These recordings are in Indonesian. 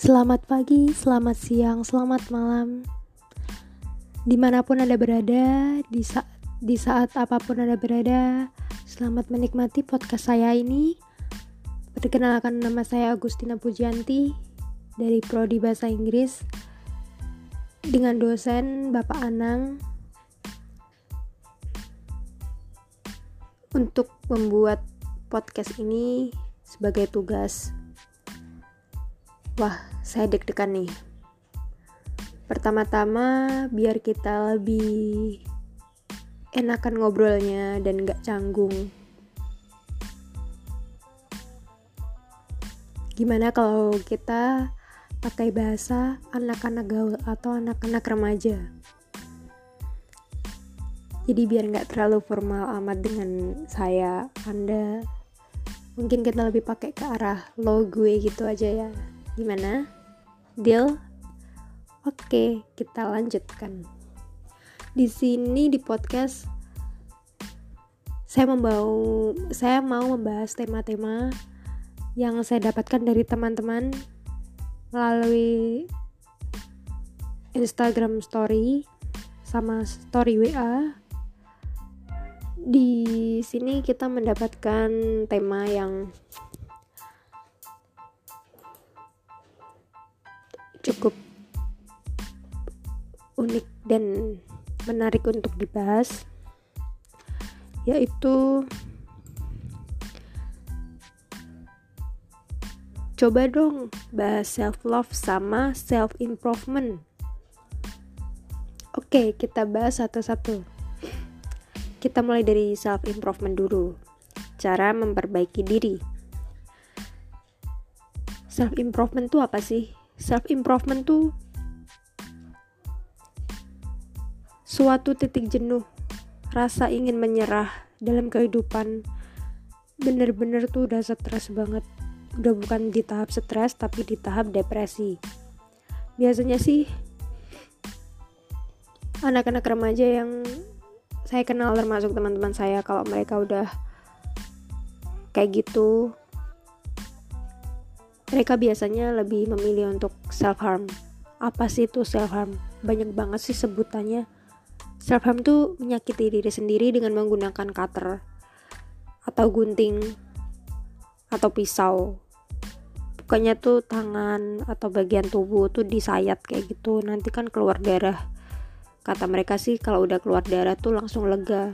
Selamat pagi, selamat siang, selamat malam. Di mana pun Anda berada, di, sa di saat apa pun Anda berada Selamat menikmati podcast saya ini. Perkenalkan nama saya Agustina Pujianti Dari Prodi Bahasa Inggris. Dengan dosen Bapak Anang. Untuk membuat podcast ini sebagai tugas. Wah, saya deg-degan nih. Pertama-tama, biar kita lebih enakan ngobrolnya dan gak canggung. Gimana kalau kita pakai bahasa anak-anak gaul atau anak-anak remaja? Jadi biar nggak terlalu formal amat dengan saya, Anda. Mungkin kita lebih pakai ke arah lo gue gitu aja ya. Gimana? Deal? Oke, kita lanjutkan. Di sini di podcast saya membawa saya mau membahas tema-tema yang saya dapatkan dari teman-teman melalui Instagram story sama story WA. Di sini kita mendapatkan tema yang cukup unik dan menarik untuk dibahas yaitu coba dong bahas self love sama self improvement oke kita bahas satu-satu. Kita mulai dari self improvement dulu. Cara memperbaiki diri. Self improvement itu apa sih self improvement tuh suatu titik jenuh rasa ingin menyerah dalam kehidupan. Bener-bener tuh udah stres banget. Udah bukan di tahap stres tapi di tahap depresi. Biasanya sih anak-anak remaja yang saya kenal termasuk teman-teman saya kalau mereka udah kayak gitu mereka biasanya lebih memilih untuk self harm apa sih itu self harm banyak banget sih sebutannya. Self harm tuh menyakiti diri sendiri dengan menggunakan cutter atau gunting atau pisau. Bukannya tuh tangan atau bagian tubuh tuh disayat kayak gitu. Nanti kan keluar darah. Kata mereka sih kalau udah keluar darah tuh langsung lega.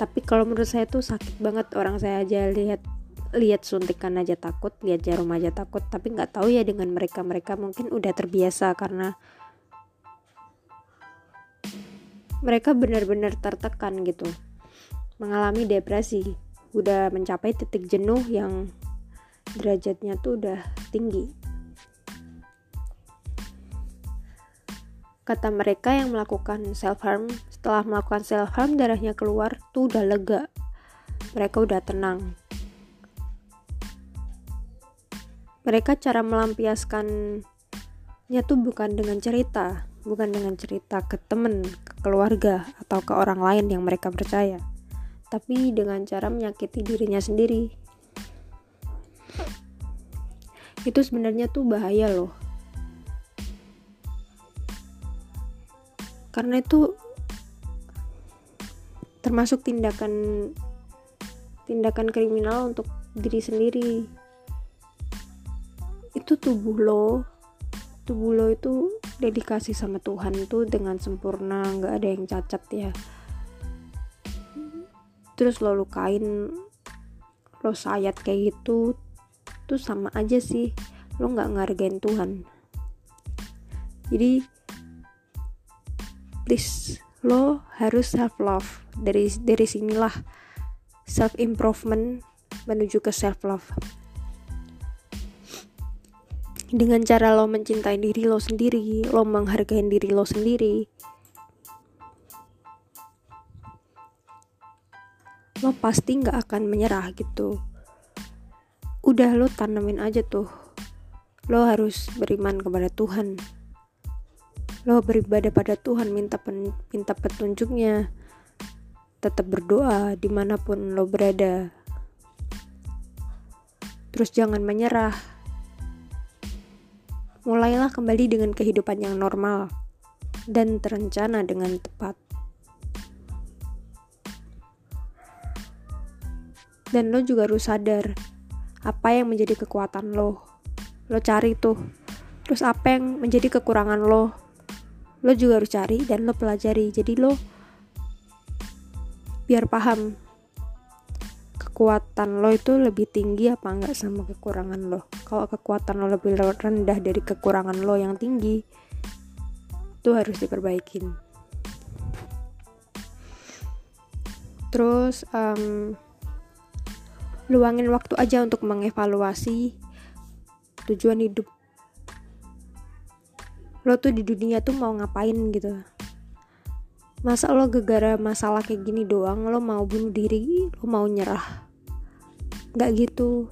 Tapi kalau menurut saya tuh sakit banget orang saya aja lihat lihat suntikan aja takut lihat jarum aja takut tapi nggak tahu ya dengan mereka mereka mungkin udah terbiasa karena mereka benar-benar tertekan gitu. Mengalami depresi udah mencapai titik jenuh yang derajatnya tuh udah tinggi. Kata mereka yang melakukan self harm setelah melakukan self harm darahnya keluar tuh udah lega. Mereka udah tenang mereka cara melampiaskannya tuh bukan dengan cerita bukan dengan cerita ke temen ke keluarga atau ke orang lain yang mereka percaya tapi dengan cara menyakiti dirinya sendiri. Itu sebenarnya tuh bahaya loh. Karena itu termasuk tindakan tindakan kriminal untuk diri sendiri itu tubuh lo. Tubuh lo itu dedikasi sama Tuhan itu dengan sempurna nggak ada yang cacat ya. Terus lo lukain lo sayat kayak gitu tuh sama aja sih. Lo nggak ngargain Tuhan. Jadi please lo harus self love. Dari dari sinilah self improvement menuju ke self love dengan cara lo mencintai diri lo sendiri, lo menghargai diri lo sendiri. Lo pasti nggak akan menyerah gitu. Udah lo tanamin aja tuh. Lo harus beriman kepada Tuhan. Lo beribadah pada Tuhan, minta pen, minta petunjuknya. Tetap berdoa di mana pun lo berada. Terus jangan menyerah mulailah kembali dengan kehidupan yang normal dan terencana dengan tepat. Dan lo juga harus sadar apa yang menjadi kekuatan lo. Lo cari tuh. Terus apa yang menjadi kekurangan lo. Lo juga harus cari dan lo pelajari. Jadi lo biar paham kekuatan lo itu lebih tinggi apa enggak sama kekurangan lo. Kalau kekuatan lo lebih rendah dari kekurangan lo yang tinggi, itu harus diperbaikin. Terus um, luangin waktu aja untuk mengevaluasi tujuan hidup lo tuh di dunia tuh mau ngapain gitu masa lo gegara masalah kayak gini doang lo mau bunuh diri lo mau nyerah. Nggak gitu.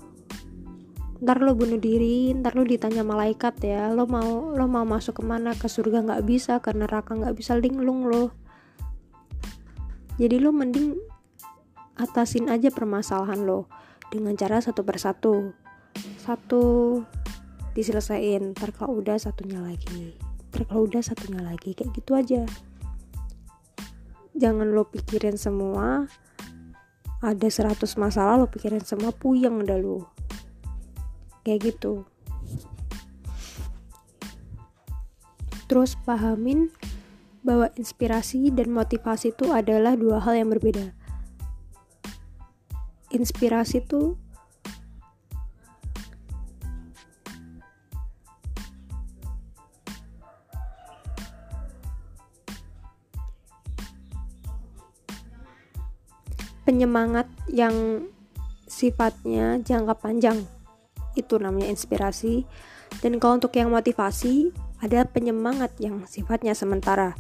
Ntar lo bunuh diri ntar lo ditanya malaikat ya. Lo mau lo mau masuk ke mana? Ke surga nggak bisa karena neraka nggak bisa. Linglung lo. Jadi lo mending atasin aja permasalahan lo dengan cara satu persatu. Satu diselesain ntar kalau udah satunya lagi. Ntar kalau udah satunya lagi kayak gitu aja jangan lo pikirin semua. Ada 100 masalah lo pikirin semua puyeng dah lo. Kayak gitu. Terus pahamin bahwa inspirasi dan motivasi itu adalah dua hal yang berbeda. Inspirasi tuh penyemangat yang sifatnya jangka panjang. Itu namanya inspirasi. Dan kalau untuk yang motivasi ada penyemangat yang sifatnya sementara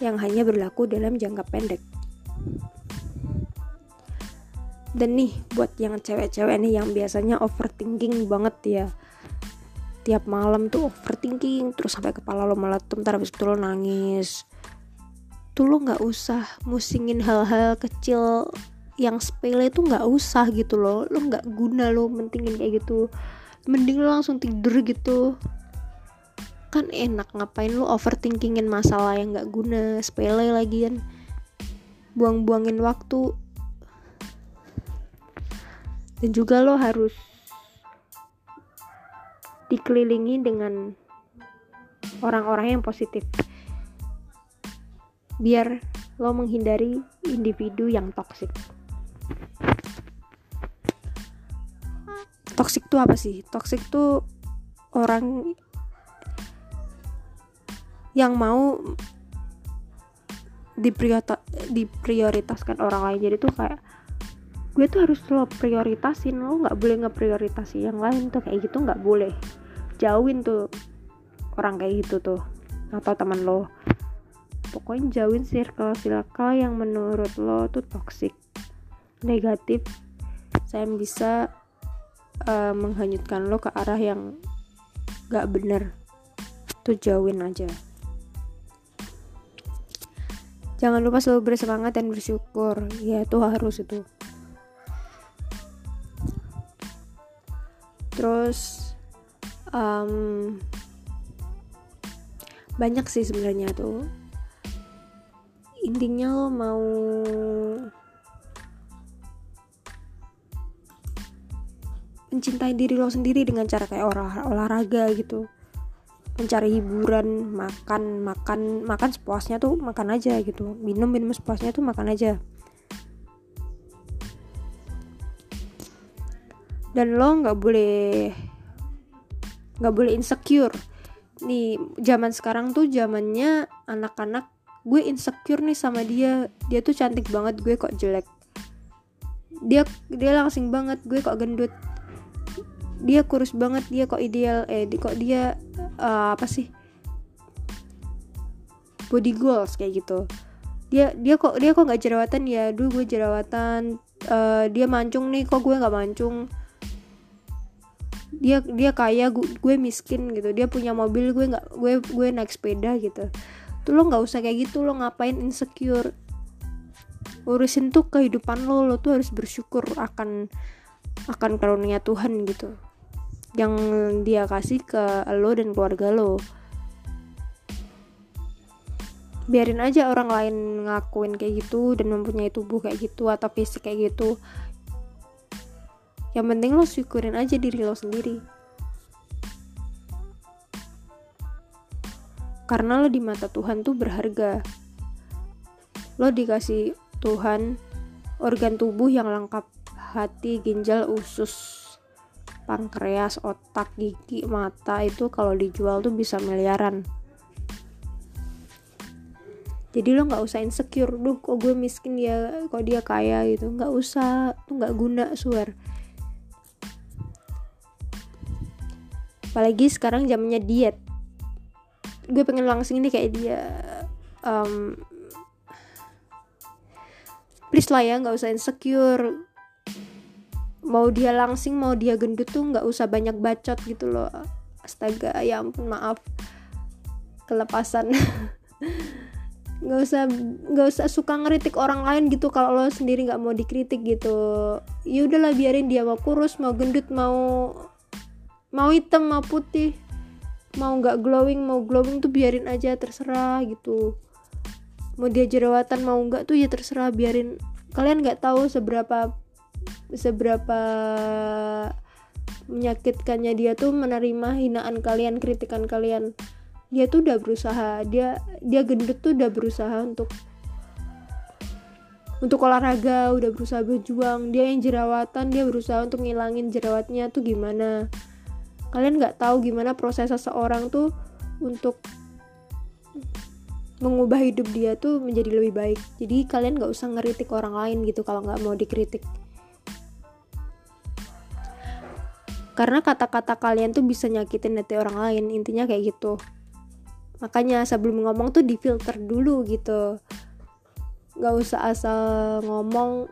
yang hanya berlaku dalam jangka pendek. Dan nih buat yang cewek-cewek nih yang biasanya overthinking banget ya. Tiap malam tuh overthinking terus sampai kepala lo meletum ntar habis itu lo nangis. Tuh lo nggak usah musingin hal-hal kecil yang sepele itu nggak usah gitu loh. Lo nggak guna lo mentingin kayak gitu. Mending lo langsung tidur gitu. Kan enak ngapain lo overthinkingin masalah yang nggak guna sepele lagian buang-buangin waktu. Dan juga lo harus dikelilingi dengan orang-orang yang positif. Biar lo menghindari individu yang toksik toksik tuh apa sih? Toksik tuh orang yang mau diprioritaskan orang lain. Jadi tuh kayak gue tuh harus lo prioritasin lo nggak boleh ngeprioritasi yang lain tuh. Kayak gitu nggak boleh. Jauhin tuh orang kayak gitu tuh atau teman lo. Pokoknya jauhin circle circle yang menurut lo tuh toxic negatif. Saya bisa uh, menghanyutkan lo ke arah yang gak bener. Tuh jauhin aja. Jangan lupa selalu bersemangat dan bersyukur. Ya itu harus itu. Terus um, banyak sih sebenarnya tuh. Intinya lo mau mencintai diri lo sendiri dengan cara kayak olah, olahraga gitu. Mencari hiburan makan makan makan sepuasnya tuh makan aja gitu. Minum minum sepuasnya tuh makan aja. Dan lo nggak boleh nggak boleh insecure. Nih zaman sekarang tuh zamannya anak-anak gue insecure nih sama dia. Dia tuh cantik banget gue kok jelek. Dia dia langsing banget gue kok gendut dia kurus banget dia kok ideal eh kok dia uh, apa sih? Body goals kayak gitu. Dia dia kok dia kok nggak jerawatan? Ya dulu gue jerawatan. Uh, dia mancung nih kok gue nggak mancung? Dia dia kaya gue, gue miskin gitu. Dia punya mobil gue nggak gue gue naik sepeda gitu. Tuh lo nggak usah kayak gitu lo ngapain insecure? Urusin tuh kehidupan lo lo tuh harus bersyukur akan akan karunia Tuhan gitu yang dia kasih ke lo dan keluarga lo. Biarin aja orang lain ngakuin kayak gitu dan mempunyai tubuh kayak gitu atau fisik kayak gitu. Yang penting lo syukurin aja diri lo sendiri. Karena lo di mata Tuhan tuh berharga. Lo dikasih Tuhan organ tubuh yang lengkap hati, ginjal, usus, pankreas, otak, gigi, mata itu kalau dijual tuh bisa miliaran. Jadi lo nggak usah insecure duh kok gue miskin ya kok dia kaya gitu. Nggak usah tuh nggak guna swear. Apalagi sekarang zamannya diet. Gue pengen langsung ini kayak dia um, please lah ya nggak usah insecure mau dia langsing mau dia gendut tuh nggak usah banyak bacot gitu loh. Astaga ya ampun maaf. Kelepasan. Nggak usah nggak usah suka ngeritik orang lain gitu kalau lo sendiri nggak mau dikritik gitu. Ya udahlah biarin dia mau kurus mau gendut mau mau hitam mau putih. Mau nggak glowing mau glowing tuh biarin aja terserah gitu. Mau dia jerawatan mau nggak tuh ya terserah biarin. Kalian nggak tahu seberapa seberapa menyakitkannya dia tuh menerima hinaan kalian kritikan kalian. Dia tuh udah berusaha dia dia gendut tuh udah berusaha untuk untuk olahraga udah berusaha berjuang. Dia yang jerawatan dia berusaha untuk ngilangin jerawatnya tuh gimana? Kalian nggak tahu gimana proses seseorang tuh untuk mengubah hidup dia tuh menjadi lebih baik. Jadi kalian nggak usah ngeritik orang lain gitu kalau nggak mau dikritik karena kata-kata kalian tuh bisa nyakitin hati orang lain intinya kayak gitu. Makanya sebelum ngomong tuh difilter dulu gitu. Nggak usah asal ngomong.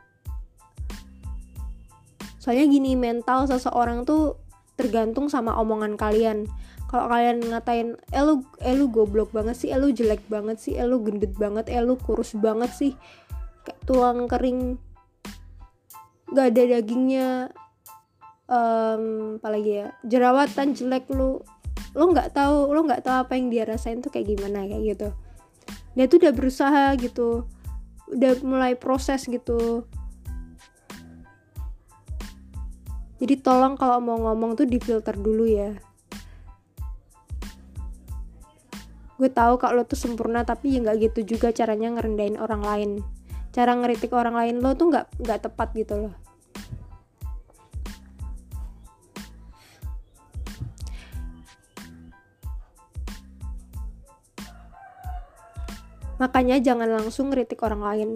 Soalnya gini mental seseorang tuh tergantung sama omongan kalian. Kalau kalian ngatain eh lu, eh lu goblok banget sih eh jelek banget sih eh gendut banget eh kurus banget sih kayak tulang kering. Gak ada dagingnya um, apalagi ya? Jerawatan jelek lu lo nggak tahu lo nggak tahu apa yang dia rasain tuh kayak gimana kayak gitu. Dia tuh udah berusaha gitu udah mulai proses gitu. Jadi tolong kalau mau ngomong tuh difilter dulu ya. Gue tahu kalau lo tuh sempurna tapi ya nggak gitu juga caranya ngerendahin orang lain. Cara ngeritik orang lain lo tuh nggak nggak tepat gitu loh Makanya jangan langsung kritik orang lain.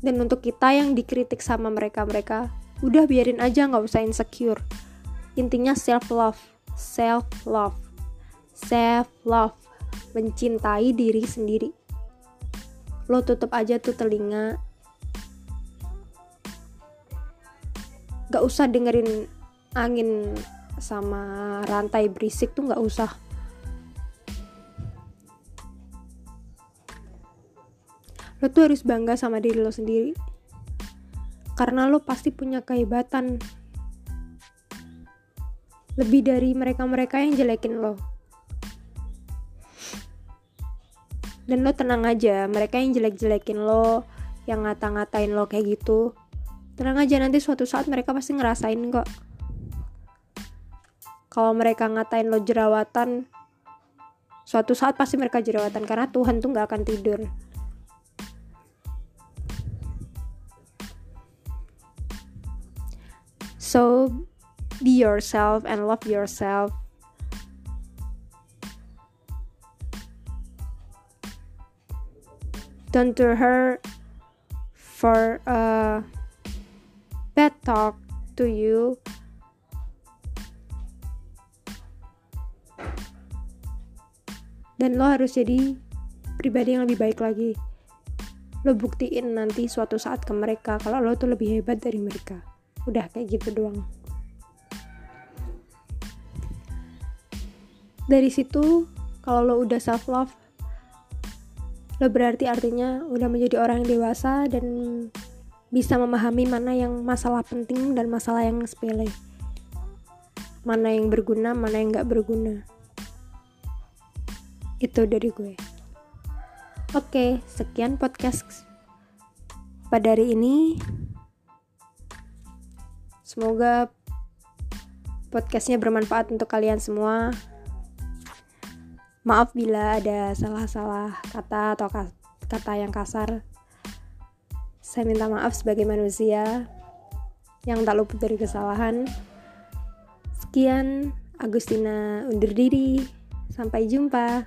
Dan untuk kita yang dikritik sama mereka-mereka, udah biarin aja nggak usah insecure. Intinya self love, self love, self love, mencintai diri sendiri. Lo tutup aja tuh telinga. Gak usah dengerin angin sama rantai berisik tuh gak usah lo tuh harus bangga sama diri lo sendiri. Karena lo pasti punya kehebatan. Lebih dari mereka-mereka yang jelekin lo. Dan lo tenang aja mereka yang jelek-jelekin lo yang ngata-ngatain lo kayak gitu. Tenang aja nanti suatu saat mereka pasti ngerasain kok. Kalau mereka ngatain lo jerawatan suatu saat pasti mereka jerawatan karena Tuhan tuh gak akan tidur So be yourself and love yourself. Don't do her for a bad talk to you. Dan lo harus jadi pribadi yang lebih baik lagi. Lo buktiin nanti suatu saat ke mereka kalau lo tuh lebih hebat dari mereka udah kayak gitu doang. Dari situ kalau lo udah self love lo berarti artinya udah menjadi orang yang dewasa dan bisa memahami mana yang masalah penting dan masalah yang sepele. Mana yang berguna mana yang nggak berguna. Itu dari gue. Oke sekian podcast pada hari ini semoga podcastnya bermanfaat untuk kalian semua maaf bila ada salah-salah kata atau kata yang kasar saya minta maaf sebagai manusia yang tak luput dari kesalahan. Sekian, Agustina undur diri. Sampai jumpa.